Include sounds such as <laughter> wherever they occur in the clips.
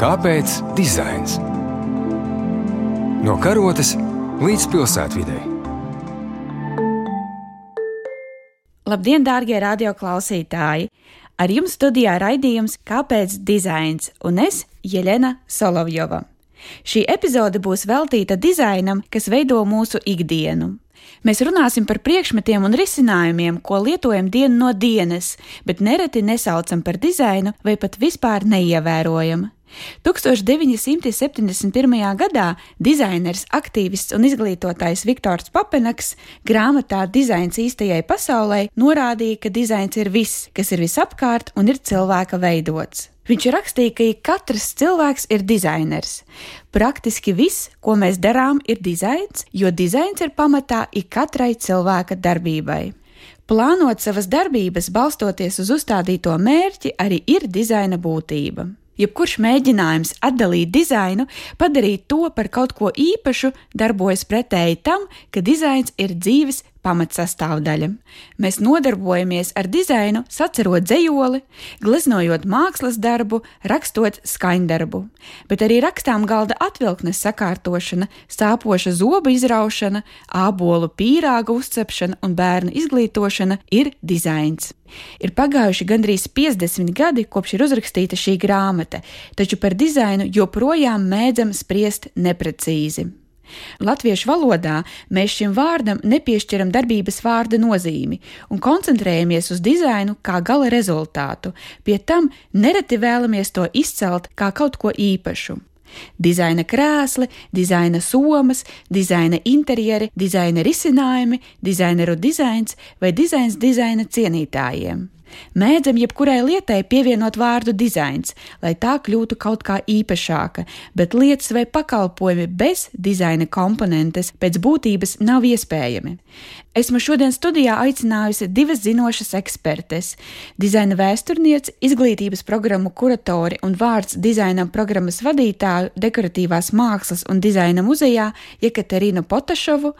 Kāpēc dizains? No karotes līdz pilsētvidai. Labdien, dārgie radioklausītāji! Ar jums studijā raidījums Kāpēc dizains un es, Jelena Solovjova. Šī epizode būs veltīta dizainam, kas veido mūsu ikdienu. Mēs runāsim par priekšmetiem un risinājumiem, ko lietojam dienu no dienas, bet nereti nesaucam par dizainu vai pat vispār neievērojam. 1971. gadā dizainers, aktīvists un izglītotājs Viktors Papenaks grāmatā Dizains īstajai pasaulē norādīja, ka dizains ir viss, kas ir visapkārt un ir cilvēka veidots. Viņš rakstīja, ka katrs cilvēks ir dizainers. Praktiski viss, ko mēs darām, ir dizains, jo dizains ir pamatā ikatrai cilvēka darbībai. Plānot savas darbības balstoties uz uzstādīto mērķi arī ir dizaina būtība. Jebkurš mēģinājums atdalīt dizainu, padarīt to par kaut ko īpašu, darbojas pretēji tam, ka dizains ir dzīves pamatsastāvdaļa. Mēs nodarbojamies ar dizainu, sacerot dzējoli, gleznojot mākslas darbu, rakstot skaņdarbu, bet arī rakstām galda atvilknes sakārtošana, sāpoša zobu izraušana, ābolu pīrāga uzcepšana un bērnu izglītošana ir dizains. Ir pagājuši gandrīz 50 gadi, kopš ir uzrakstīta šī grāmata, taču par dizainu joprojām mēdzam spriest neprecīzi. Latviešu valodā mēs šim vārdam nepiešķiram darbības vārda nozīmi un koncentrējamies uz dizainu kā gala rezultātu, pie tam nereti vēlamies to izcelt kā kaut ko īpašu. Dizaina krēsli, dizaina somas, dizaina interjeri, dizaina risinājumi, dizaineru dizains vai dizains dizaina cienītājiem. Mēdzam jebkurai lietai pievienot vārdu dizains, lai tā kļūtu kaut kā īpašāka, bet lietas vai pakalpojumi bez dizaina komponentes pēc būtības nav iespējami. Esmu šodien studijā aicinājusi divas zinošas ekspertes - dizaina vēsturnieci, izglītības programmu kuratori un vārds dizaina programmas vadītāju dekoratīvās mākslas un dizaina muzejā Jekaterinu Potašovu,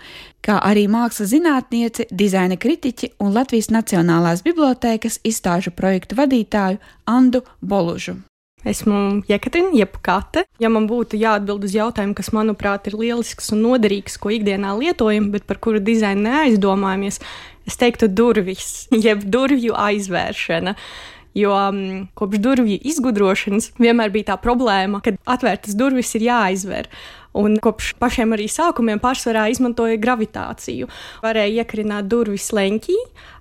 kā arī mākslas zinātnieci, dizaina kritiķi un Latvijas Nacionālās bibliotēkas izstāžu projektu vadītāju Andu Bolužu. Esmu Jekaterina, jeb Kate. Ja man būtu jāatbild uz jautājumu, kas, manuprāt, ir lielisks un noderīgs, ko ikdienā lietojam, bet par kuru dizainu neaizdomājamies, es teiktu durvis, <laughs> jeb durvju aizvēršana. Jo um, kopš durvju izgudrošanas vienmēr bija tā problēma, ka atvērtas durvis ir jāaizver. Un kopš pašiem arī sākumiem pārsvarā izmantoja gravitāciju. Varēja iekrināt durvis leņķī,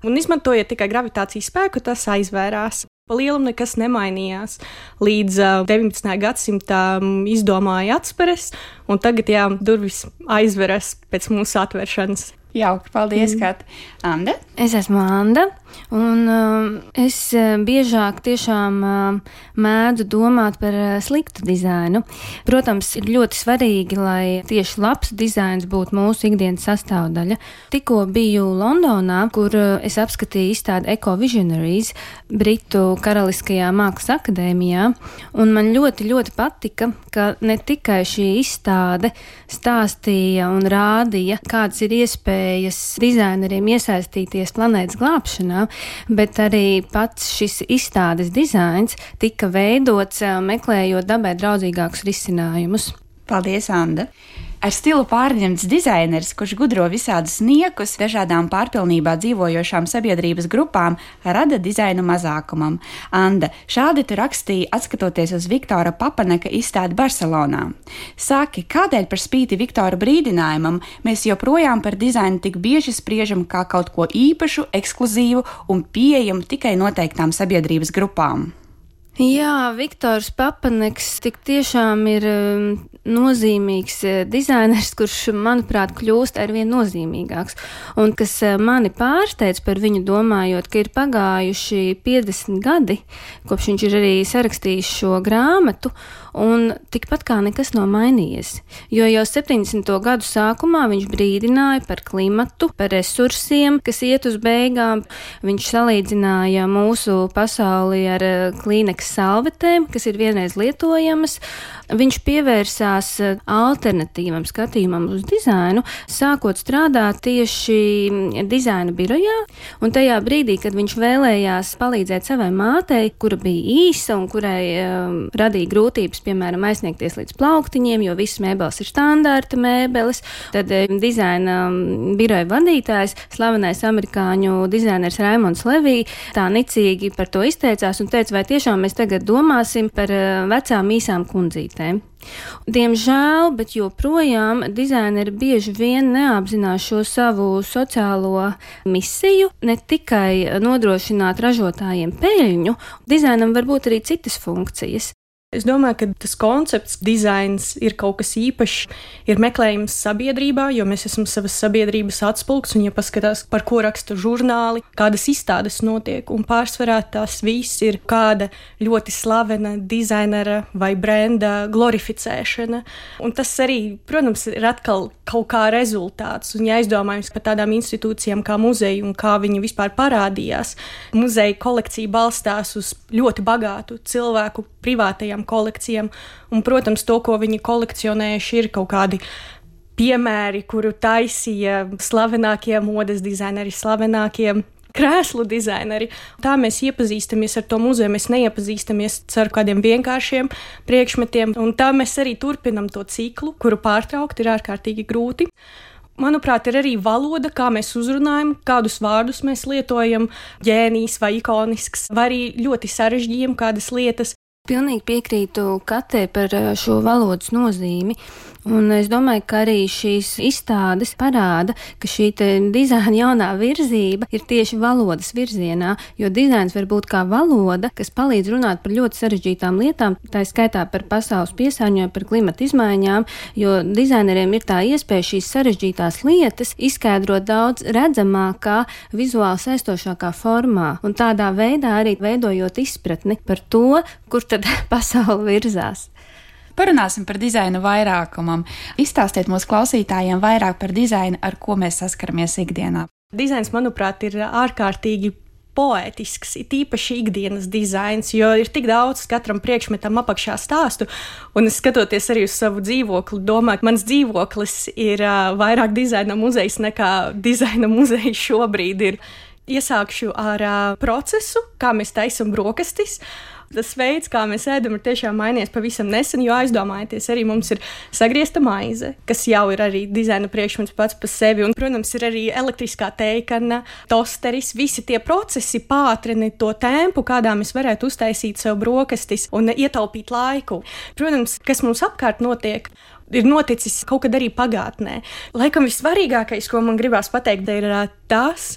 un izmantojot tikai gravitācijas spēku, tas aizvērās. Pa lielam nekas nemainījās. Līdz uh, 19. gadsimtam izdomāja atspēres, un tagad jā, durvis aizveras pēc mūsu atvēršanas. Jauki, paldies, mm. Kat. Anda? Es esmu Anda, un uh, es uh, biežāk tiešām uh, mēdzu domāt par uh, sliktu dizainu. Protams, ir ļoti svarīgi, lai tieši labs dizains būtu mūsu ikdienas sastāvdaļa. Tikko biju Londonā, kur es apskatīju izstādi Eco Visionaries Britu Karaliskajā Mākslas akadēmijā, un man ļoti, ļoti patika, ka ne tikai šī izstāde stāstīja un rādīja, kādas ir iespējas dizaineriem iesaistīties planētas glābšanā, bet arī pats šis izstādes dizains tika veidots meklējot dabai draudzīgākus risinājumus. Paldies, Anna! Ar stilu pārņemts dizainers, kurš gudro visādus niekus dažādām pārpilnībā dzīvojošām sabiedrības grupām, rada dizainu mazākumam. Anda, šādi tu rakstīji, atskatoties uz Viktora Papaneka izstādi Barcelonā. Saki, kādēļ par spīti Viktora brīdinājumam mēs joprojām par dizainu tik bieži spriežam kā kaut ko īpašu, ekskluzīvu un pieejamu tikai noteiktām sabiedrības grupām? Jā, Viktors Papaneks tik tiešām ir um, nozīmīgs uh, dizainers, kurš, manuprāt, kļūst arvien nozīmīgāks. Un kas uh, mani pārsteidz par viņu domājot, ka ir pagājuši 50 gadi, kopš viņš ir arī sarakstījis šo grāmatu, un tikpat kā nekas nav mainījies. Jo jau 70. gadu sākumā viņš brīdināja par klimatu, par resursiem, kas iet uz beigām. Viņš salīdzināja mūsu pasauli ar uh, klīneks salvetēm, kas ir vienreiz lietojamas. Viņš pievērsās eh, alternatīvam skatījumam uz dizainu, sākot strādāt tieši mm, dizaina birojā. Un tajā brīdī, kad viņš vēlējās palīdzēt savai mātei, kura bija īsa un kurai um, radīja grūtības piemēram, aizsniegties līdz plauktiņiem, jo visas mēbeles ir standarta mēbeles. Tad eh, dizaina mm, biroja vadītājs, slavenais amerikāņu dizainers Raimons Levī, tā nicīgi par to izteicās un teica, vai tiešām mēs tagad domāsim par vecām īsām kundzītēm. Diemžēl, bet joprojām dizaineri bieži vien neapzinās šo savu sociālo misiju, ne tikai nodrošināt ražotājiem peļņu, dizainam var būt arī citas funkcijas. Es domāju, ka tas koncepts, dizains ir kaut kas īpašs, ir meklējums sabiedrībā, jo mēs esam savas sabiedrības atspulgs, un, ja paskatās, par ko raksta žurnāli, kādas izstādes notiek, un pārsvarā tās viss ir kāda ļoti slavena dizainera vai brenda glorificēšana. Un tas arī, protams, ir atkal kaut kā rezultāts, un ja aizdomājamies par tādām institūcijām kā muzeja un kā viņi vispār parādījās, muzeja kolekcija balstās uz ļoti bagātu cilvēku privātajām kolekcijām. Un, protams, to, ko viņi kolekcionējuši, ir kaut kādi piemēri, kuru taisīja slavenākie modes dizaineri, slavenākie krēslu dizaineri. Tā mēs iepazīstamies ar to muzeju, mēs neiepazīstamies ar kādiem vienkāršiem priekšmetiem, un tā mēs arī turpinam to ciklu, kuru pārtraukt ir ārkārtīgi grūti. Manuprāt, ir arī valoda, kā mēs uzrunājam, kādus vārdus mēs lietojam, ģēnijs vai ikonisks, vai arī ļoti sarežģījam kādas lietas. Pilnīgi piekrītu Katē par eh, šo valodas nozīmi. Un es domāju, ka arī šīs izstādes parāda, ka šī dizaina jaunā virzība ir tieši valodas virzienā, jo dizains var būt kā valoda, kas palīdz runāt par ļoti sarežģītām lietām, tā skaitā par pasaules piesārņojumu, par klimata izmaiņām, jo dizaineriem ir tā iespēja šīs sarežģītās lietas izskaidrot daudz redzamākā, vizuāli saistošākā formā, un tādā veidā arī veidojot izpratni par to, kur tad <laughs> pasaule virzās. Parunāsim par dizainu vairākumam. Izstāstiet mūsu klausītājiem vairāk par dizainu, ar ko mēs saskaramies ikdienā. Dizains, manuprāt, ir ārkārtīgi poētisks, it īpaši ikdienas dizains, jo ir tik daudz katram priekšmetam apakšā stāstu. Un es skatoties arī uz savu dzīvokli, domāju, mans dzīvoklis ir uh, vairāk dizaina muzejs nekā dizaina <laughs> muzejs šobrīd ir. Iesākšu ar uh, procesu, kā mēs taisam brokastis. Tas veids, kā mēs ēdam, ir tiešām mainījies pavisam nesen, jo aizdomājieties, arī mums ir sagriezta maize, kas jau ir arī dizaina priekšmets pats par sevi. Un, protams, ir arī elektriskā teikana, tosteris. Visi tie procesi pātrina to tempu, kādā mēs varētu uztaisīt sev brokastis un ietaupīt laiku. Protams, kas mums apkārt notiek, ir noticis kaut kad arī pagātnē. Laikam vissvarīgākais, ko man gribās pateikt, ir tas,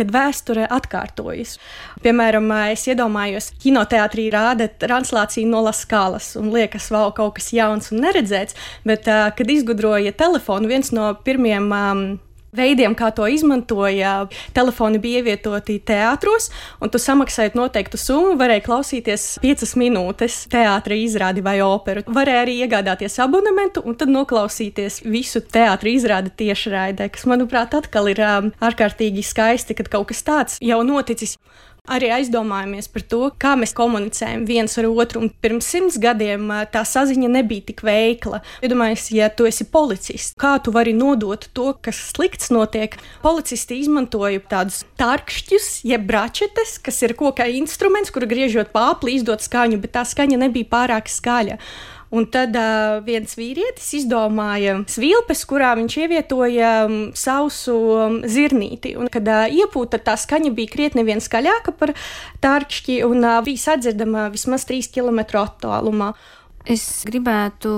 kad vēsture atkārtojas. Piemēram, es iedomājos, kinoteātrī rāda translāciju no Laskalas un liekas, wow, kaut kas jauns un neredzēts, bet, kad izgudroja telefonu, viens no pirmiem um, veidiem, kā to izmantoja. Telefoni bija ievietoti teātros, un tu samaksājot noteiktu summu, varēja klausīties piecas minūtes teātris izrādi vai operu. Varēja arī iegādāties abonementu un tad noklausīties visu teātris izrādi tiešraidē, kas, manuprāt, atkal ir um, ārkārtīgi skaisti, kad kaut kas tāds jau noticis arī aizdomājamies par to, kā mēs komunicējam viens ar otru. Un pirms simts gadiem tā saziņa nebija tik veikla. Iedomājieties, ja tu esi policists, kā tu vari nodot to, kas slikts notiek. Policisti izmantoja tādus tarkšķus, jeb bračetes, kas ir koka instruments, kuru griežot pāpli, izdot skaņu, bet tā skaņa nebija pārāk skaļa. Un tad uh, viens vīrietis izdomāja svilpes, kurā viņš ievietoja um, sausu um, zirnīti. Un, kad uh, iepūta, tā skaņa bija krietni vien skaļāka par tārkšķi un uh, bija sadzirdama vismaz 3 km attālumā. Es gribētu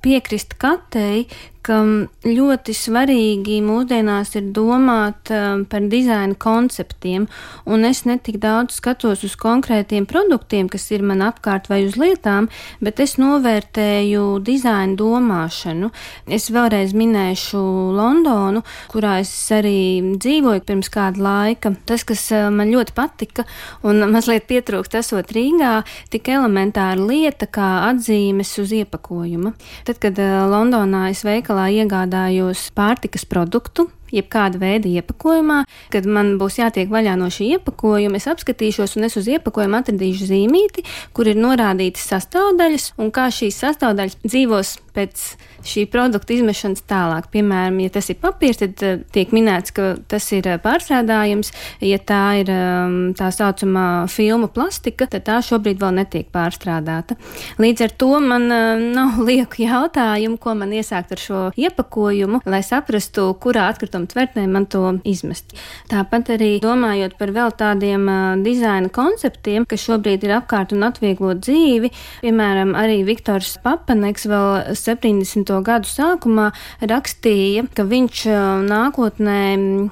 piekrist Katei, ka ļoti svarīgi mūsdienās ir domāt um, par dizaina konceptiem, un es netik daudz skatos uz konkrētiem produktiem, kas ir man apkārt vai uz lietām, bet es novērtēju dizaina domāšanu. Es vēlreiz minēšu Londonu, kurā es arī dzīvoju pirms kāda laika. Tas, kas uh, man ļoti patika un mazliet pietrūkst esot Rīgā, tik elementāra lieta kā atzīmes uz iepakojuma. Tad, kad Londonā es veikalā veikalā iegādājos pārtikas produktu, jebkāda veida iepakojumā, kad man būs jātiek vaļā no šī iepakojuma, es apskatīšos un es uz iepakojuma atradīšu zīmīti, kur ir norādītas sastāvdaļas un kā šīs sastāvdaļas dzīvos pēc šī produkta izmešanas tālāk. Piemēram, ja tas ir papīrs, tad uh, tiek minēts, ka tas ir uh, pārstrādājums. Ja tā ir um, tā saucamā filmu plastika, tad tā šobrīd vēl netiek pārstrādāta. Līdz ar to man uh, nav <laughs> lieku jautājumu, ko man iesākt ar šo iepakojumu, lai saprastu, kurā atkrituma tvertnē man to izmest. Tāpat arī domājot par vēl tādiem dizaina konceptiem, kas šobrīd ir apkārt un atvieglo dzīvi, piemēram, arī Viktors Papaneks vēl 70. gadu sākumā rakstīja, ka viņš uh, nākotnē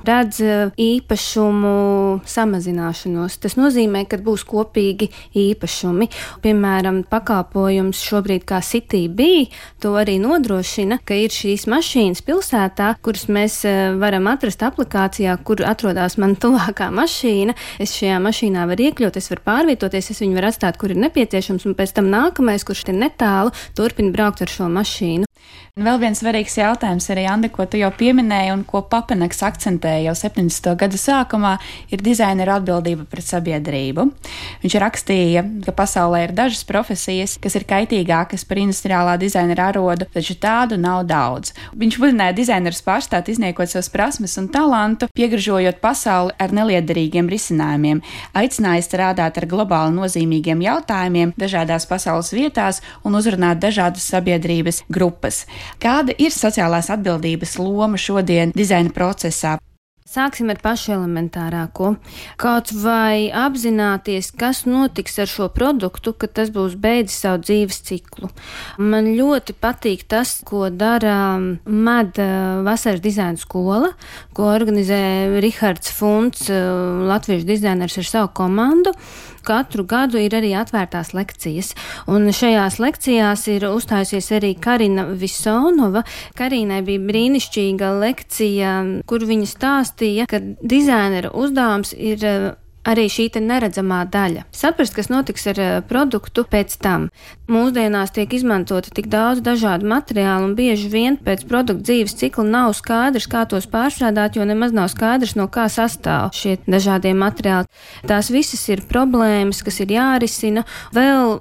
redz uh, īpašumu samazināšanos. Tas nozīmē, ka būs kopīgi īpašumi. Piemēram, pakalpojums šobrīd kā City bija, to arī nodrošina, ka ir šīs mašīnas pilsētā, kuras mēs uh, varam atrast aplikācijā, kur atrodas man tuvākā mašīna. Es šajā mašīnā varu iekļūt, es varu pārvietoties, es viņu varu atstāt, kur ir nepieciešams, un pēc tam nākamais, kurš ir netālu, turpina braukt ar šo mašīnu. machine Un vēl viens svarīgs jautājums arī, Andi, ko tu jau pieminēji un ko Papeneks akcentēja jau 70. gada sākumā, ir dizaineru atbildība pret sabiedrību. Viņš rakstīja, ka pasaulē ir dažas profesijas, kas ir kaitīgākas par industriālā dizainera arodu, taču tādu nav daudz. Viņš mudināja dizainerus pārstāt izniekot savas prasmes un talantu, piegražojot pasauli ar neliederīgiem risinājumiem, aicināja strādāt ar globāli nozīmīgiem jautājumiem dažādās pasaules vietās un uzrunāt dažādas sabiedrības grupas. Kāda ir sociālās atbildības loma šodien dizaina procesā? Sāksim ar pašu elementārāko. Kaut vai apzināties, kas notiks ar šo produktu, kad tas būs beidzis savu dzīves ciklu. Man ļoti patīk tas, ko dara MED vasaras dizaina skola, ko organizē Rihards Funds, latviešu dizainers ar savu komandu katru gadu ir arī atvērtās lekcijas. Un šajās lekcijās ir uzstājusies arī Karina Visonova. Karinai bija brīnišķīga lekcija, kur viņa stāstīja, ka dizainera uzdevums ir arī šī neredzamā daļa. Saprast, kas notiks ar uh, produktu pēc tam. Mūsdienās tiek izmantota tik daudz dažādu materiālu, un bieži vien pēc produkta dzīves cikla nav skaidrs, kā tos pārstrādāt, jo nemaz nav skaidrs, no kā sastāv šie dažādie materiāli. Tās visas ir problēmas, kas ir jārisina. Vēl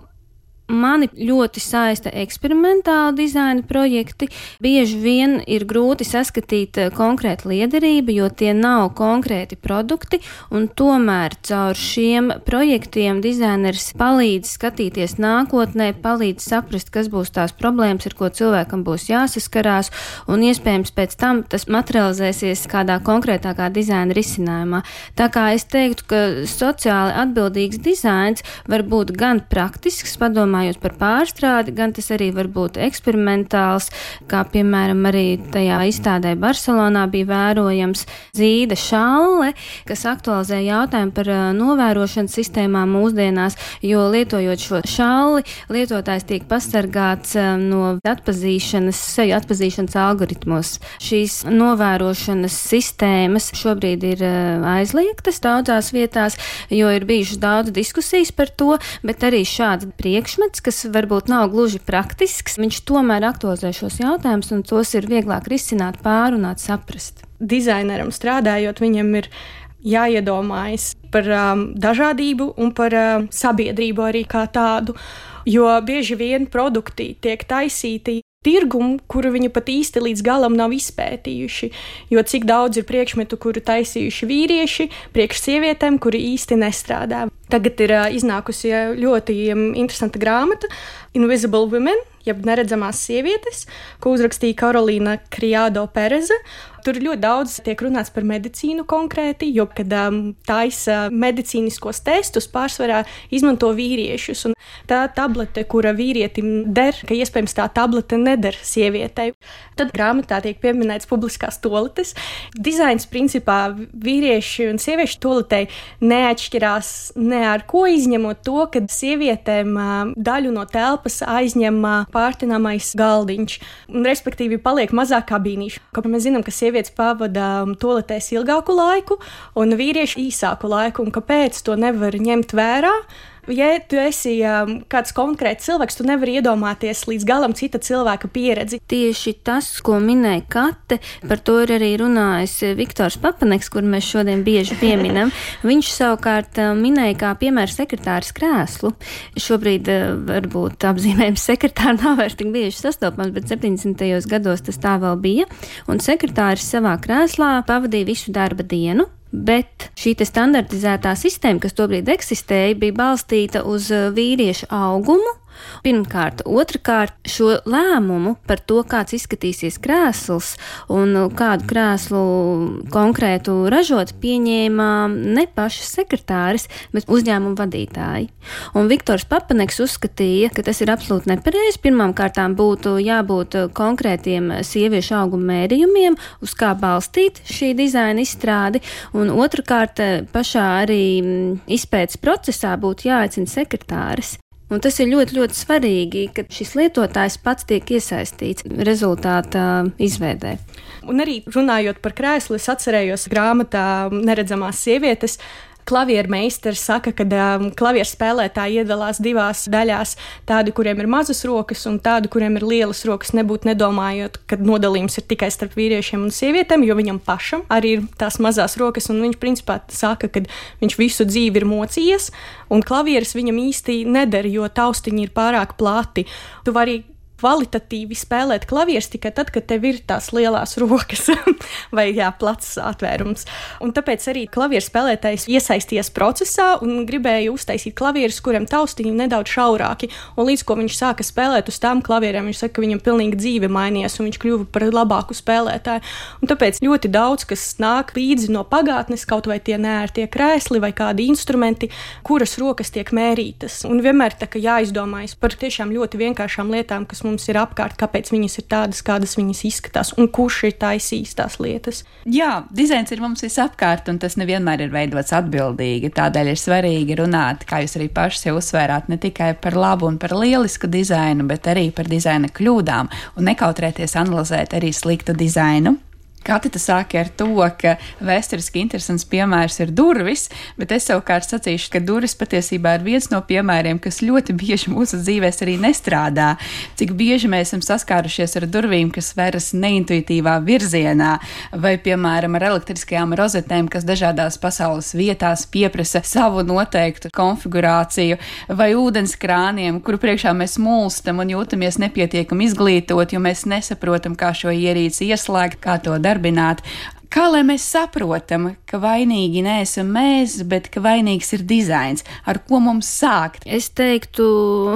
Mani ļoti saista eksperimentāla dizaina projekti. Bieži vien ir grūti saskatīt eh, konkrētu liederību, jo tie nav konkrēti produkti, un tomēr caur šiem projektiem dizainers palīdz skatīties nākotnē, palīdz saprast, kas būs tās problēmas, ar ko cilvēkam būs jāsaskarās, un iespējams pēc tam tas materializēsies kādā konkrētākā dizaina risinājumā. Tā kā es teiktu, ka sociāli atbildīgs dizains var būt gan praktisks, padomā domājot par pārstrādi, gan tas arī var būt eksperimentāls, kā piemēram arī tajā izstādē Barcelonā bija vērojams zīda šalle, kas aktualizē jautājumu par novērošanas sistēmām mūsdienās, jo lietojot šo šalli, lietotājs tiek pasargāts no atpazīšanas, seju atpazīšanas algoritmos. Šīs novērošanas sistēmas šobrīd ir aizliegtas daudzās vietās, jo ir bijušas daudz diskusijas par to, bet arī šāds priekšmets priekšmets, kas varbūt nav gluži praktisks, viņš tomēr aktualizē šos jautājumus un tos ir vieglāk risināt, pārunāt, saprast. Dizaineram strādājot, viņam ir jāiedomājas par um, dažādību un par um, sabiedrību arī kā tādu. Jo bieži vien produkti tiek taisīti tirgumu, kuru viņi pat īsti līdz galam nav izpētījuši. Jo cik daudz ir priekšmetu, kuru taisījuši vīrieši, priekš sievietēm, kuri īsti nestrādā. Tagad ir iznākusi ļoti interesanta grāmata Invisible Women, jeb neredzamās sievietes, ko uzrakstīja Karolīna Kriado Pereze. Tur ļoti daudz tiek runāts par medicīnu konkrēti, jo, kad um, taisa medicīniskos testus, pārsvarā izmanto vīriešus. Tā tablete, kura vīrietim der, ka iespējams tā tablete neder sievietei. Tad grāmatā tiek pieminēts publiskās toaletes. Dizains principā vīrieši un sieviešu toaletei neatšķirās ne ar ko izņemot to, ka sievietēm uh, daļu no telpas aizņem uh, pārtināmais galdiņš, un respektīvi paliek mazāk kabīnīšu. Kāpēc mēs zinām, ka sievietes sievietes pavada um, toaletēs ilgāku laiku un vīrieši īsāku laiku, un kāpēc to nevar ņemt vērā? Ja tu esi um, kāds konkrēts cilvēks, tu nevari iedomāties līdz galam cita cilvēka pieredzi. Tieši tas, ko minēja Kate, par to ir arī runājis Viktors Papaneks, kur mēs šodien bieži pieminam. Viņš savukārt uh, minēja kā piemēru sekretārs krēslu. Šobrīd uh, varbūt apzīmējums sekretāra nav vairs tik bieži sastopams, bet 70. gados tas tā vēl bija. Un sekretārs savā krēslā pavadīja visu darba dienu, Bet šī standartizētā sistēma, kas tobrīd eksistēja, bija balstīta uz uh, vīriešu augumu Pirmkārt, otrkārt, šo lēmumu par to, kāds izskatīsies krēsls un kādu krēslu konkrētu ražot, pieņēma ne pašas sekretāris, bet uzņēmuma vadītāji. Un Viktors Papaneks uzskatīja, ka tas ir absolūti nepareizi. Pirmkārt, būtu jābūt konkrētiem sieviešu auguma mērījumiem, uz kā balstīt šī dizaina izstrādi, un otrkārt, pašā arī izpētes procesā būtu jāaicina sekretāris. Un tas ir ļoti, ļoti svarīgi, ka šis lietotājs pats tiek iesaistīts rezultātā izveidē. Un arī runājot par krēslu, es atcerējos grāmatā Neredzamās sievietes klavieru meistars saka, ka um, klavieru spēlētāji iedalās divās daļās. Tādi, kuriem ir mazas rokas, un tādi, kuriem ir lielas rokas, nebūtu nedomājot, ka nodalījums ir tikai starp vīriešiem un sievietēm, jo viņam pašam arī ir tās mazās rokas, un viņš principā saka, ka viņš visu dzīvi ir mocījies, un klavieres viņam īsti neder, jo taustiņi ir pārāk plati. Tu vari kvalitatīvi spēlēt klavierus tikai tad, kad tev ir tās lielās rokas <laughs> vai jā, plats atvērums. Un tāpēc arī klavieru spēlētājs iesaistījās procesā un gribēja uztaisīt klavierus, kuriem taustiņi nedaudz šaurāki. Un līdz ko viņš sāka spēlēt uz tām klavierēm, viņš saka, ka viņam pilnīgi dzīve mainījās un viņš kļuva par labāku spēlētāju. Un tāpēc ļoti daudz kas nāk līdzi no pagātnes, kaut vai tie nērtie krēsli vai kādi instrumenti, kuras rokas tiek mērītas. Un vienmēr tā kā jāizdomājas par tiešām ļoti vienkāršām lietām, kas mums mums ir apkārt, kāpēc viņas ir tādas, kādas viņas izskatās, un kurš ir taisījis tās lietas. Jā, dizains ir mums visapkārt, un tas nevienmēr ir veidots atbildīgi. Tādēļ ir svarīgi runāt, kā jūs arī paši jau uzsvērāt, ne tikai par labu un par lielisku dizainu, bet arī par dizaina kļūdām, un nekautrēties analizēt arī sliktu dizainu. Katita sāka ar to, ka vēsturiski interesants piemērs ir durvis, bet es savukārt sacīšu, ka durvis patiesībā ir viens no piemēriem, kas ļoti bieži mūsu dzīvēs arī nestrādā. Cik bieži mēs esam saskārušies ar durvīm, kas veras neintuitīvā virzienā, vai, piemēram, ar elektriskajām rozetēm, kas dažādās pasaules vietās pieprasa savu noteiktu konfigurāciju, vai ūdens krāniem, kuru priekšā mēs mulstam un jūtamies nepietiekami izglītot, jo mēs nesaprotam, kā šo ierīci ieslēgt, kā to darīt darbināt. Kā lai mēs saprotam, ka vainīgi neesam mēs, bet ka vainīgs ir dizains, ar ko mums sākt? Es teiktu,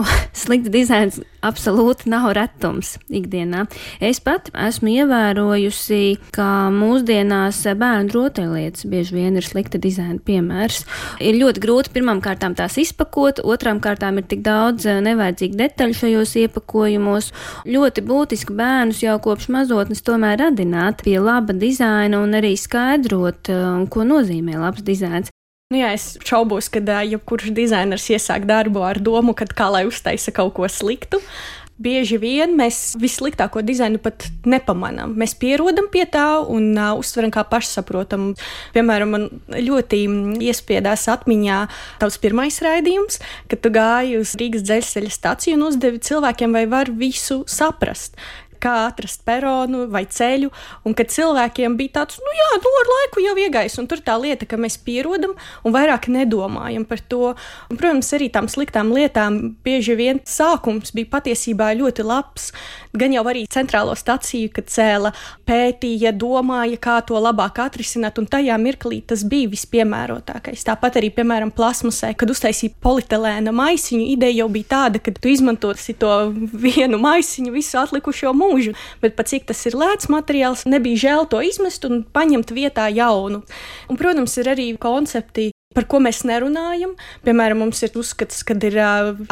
<laughs> slikts dizains absolūti nav retums ikdienā. Es pat esmu ievērojusi, ka mūsdienās bērnu rotaļlietas bieži vien ir slikta dizaina piemērs. Ir ļoti grūti pirmām kārtām tās izpakot, otrām kārtām ir tik daudz eh, nevajadzīgu detaļu šajos iepakojumos. Ļoti būtiski bērnus jau kopš mazotnes tomēr radināt pie laba dizaina un arī skaidrot, eh, ko nozīmē labs dizains. Nu, jā, es šaubos, ka jebkurš dizainers iesāk darbu ar domu, ka kā lai uztaisa kaut ko sliktu. Bieži vien mēs vissliktāko dizainu pat nepamanām. Mēs pierodam pie tā un uh, uztveram kā pašsaprotamu. Piemēram, man ļoti iespiedās atmiņā tavs pirmais raidījums, kad tu gāji uz Rīgas dzelzceļa staciju un uzdevi cilvēkiem, vai var visu saprast kā atrast peronu vai ceļu, un ka cilvēkiem bija tāds, nu jā, nu ar laiku jau iegais, un tur tā lieta, ka mēs pierodam un vairāk nedomājam par to. Un, protams, arī tām sliktām lietām bieži vien sākums bija patiesībā ļoti labs, gan jau arī centrālo staciju, kad cēla, pētīja, domāja, kā to labāk atrisināt, un tajā mirklī tas bija vispiemērotākais. Tāpat arī, piemēram, plasmasē, kad uztaisīja polietilēna maisiņu, ideja jau bija tāda, ka tu izmantosi to vienu maisiņu visu atlikušo mūžu bet pat cik tas ir lēts materiāls, nebija žēl to izmest un paņemt vietā jaunu. Un, protams, ir arī koncepti par ko mēs nerunājam. Piemēram, mums ir uzskats, ka ir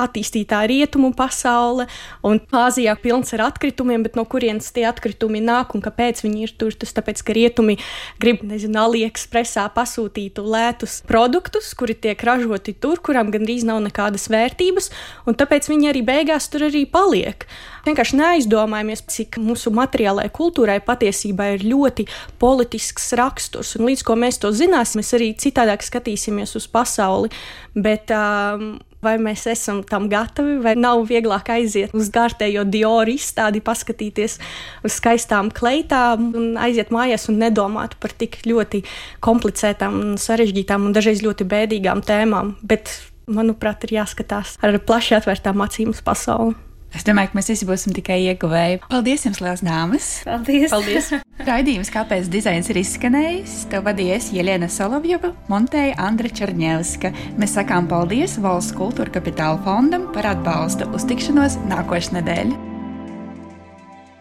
attīstītā rietumu pasaule, un Āzijā pilns ar atkritumiem, bet no kurienes tie atkritumi nāk un kāpēc viņi ir tur. Tas tāpēc, ka rietumi grib, nezinu, AliExpressā pasūtītu lētus produktus, kuri tiek ražoti tur, kurām gandrīz nav nekādas vērtības, un tāpēc viņi arī beigās tur arī paliek. Vienkārši neaizdomājamies, cik mūsu materiālajai kultūrai patiesībā ir ļoti politisks raksturs, un līdz ko mēs to zināsim, mēs arī citādāk skatīsimies uz pasauli. Bet, um, vai mēs esam tam gatavi, vai nav vieglāk aiziet uz kārtējo Dioru izstādi, paskatīties uz skaistām kleitām un aiziet mājās un nedomāt par tik ļoti komplicētām, sarežģītām un dažreiz ļoti bēdīgām tēmām. Bet, manuprāt, ir jāskatās ar plaši atvērtām acīm uz pasauli. Es domāju, ka mēs visi būsim tikai ieguvēji. Paldies jums, liels dāmas! Paldies! Paldies. <laughs> Raidījums, kāpēc dizains ir izskanējis, to vadījies Jelena Solovjova, montēja Andra Černievska. Mēs sakām paldies Valsts kultūra kapitāla fondam par atbalstu uz tikšanos nākošais nedēļa.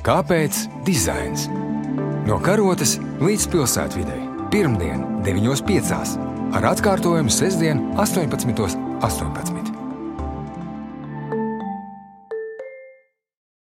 Kāpēc dizains? No karotes līdz pilsētvidai. Pirmdien, 9.5. ar atkārtojumu sestdien, 18.18. 18.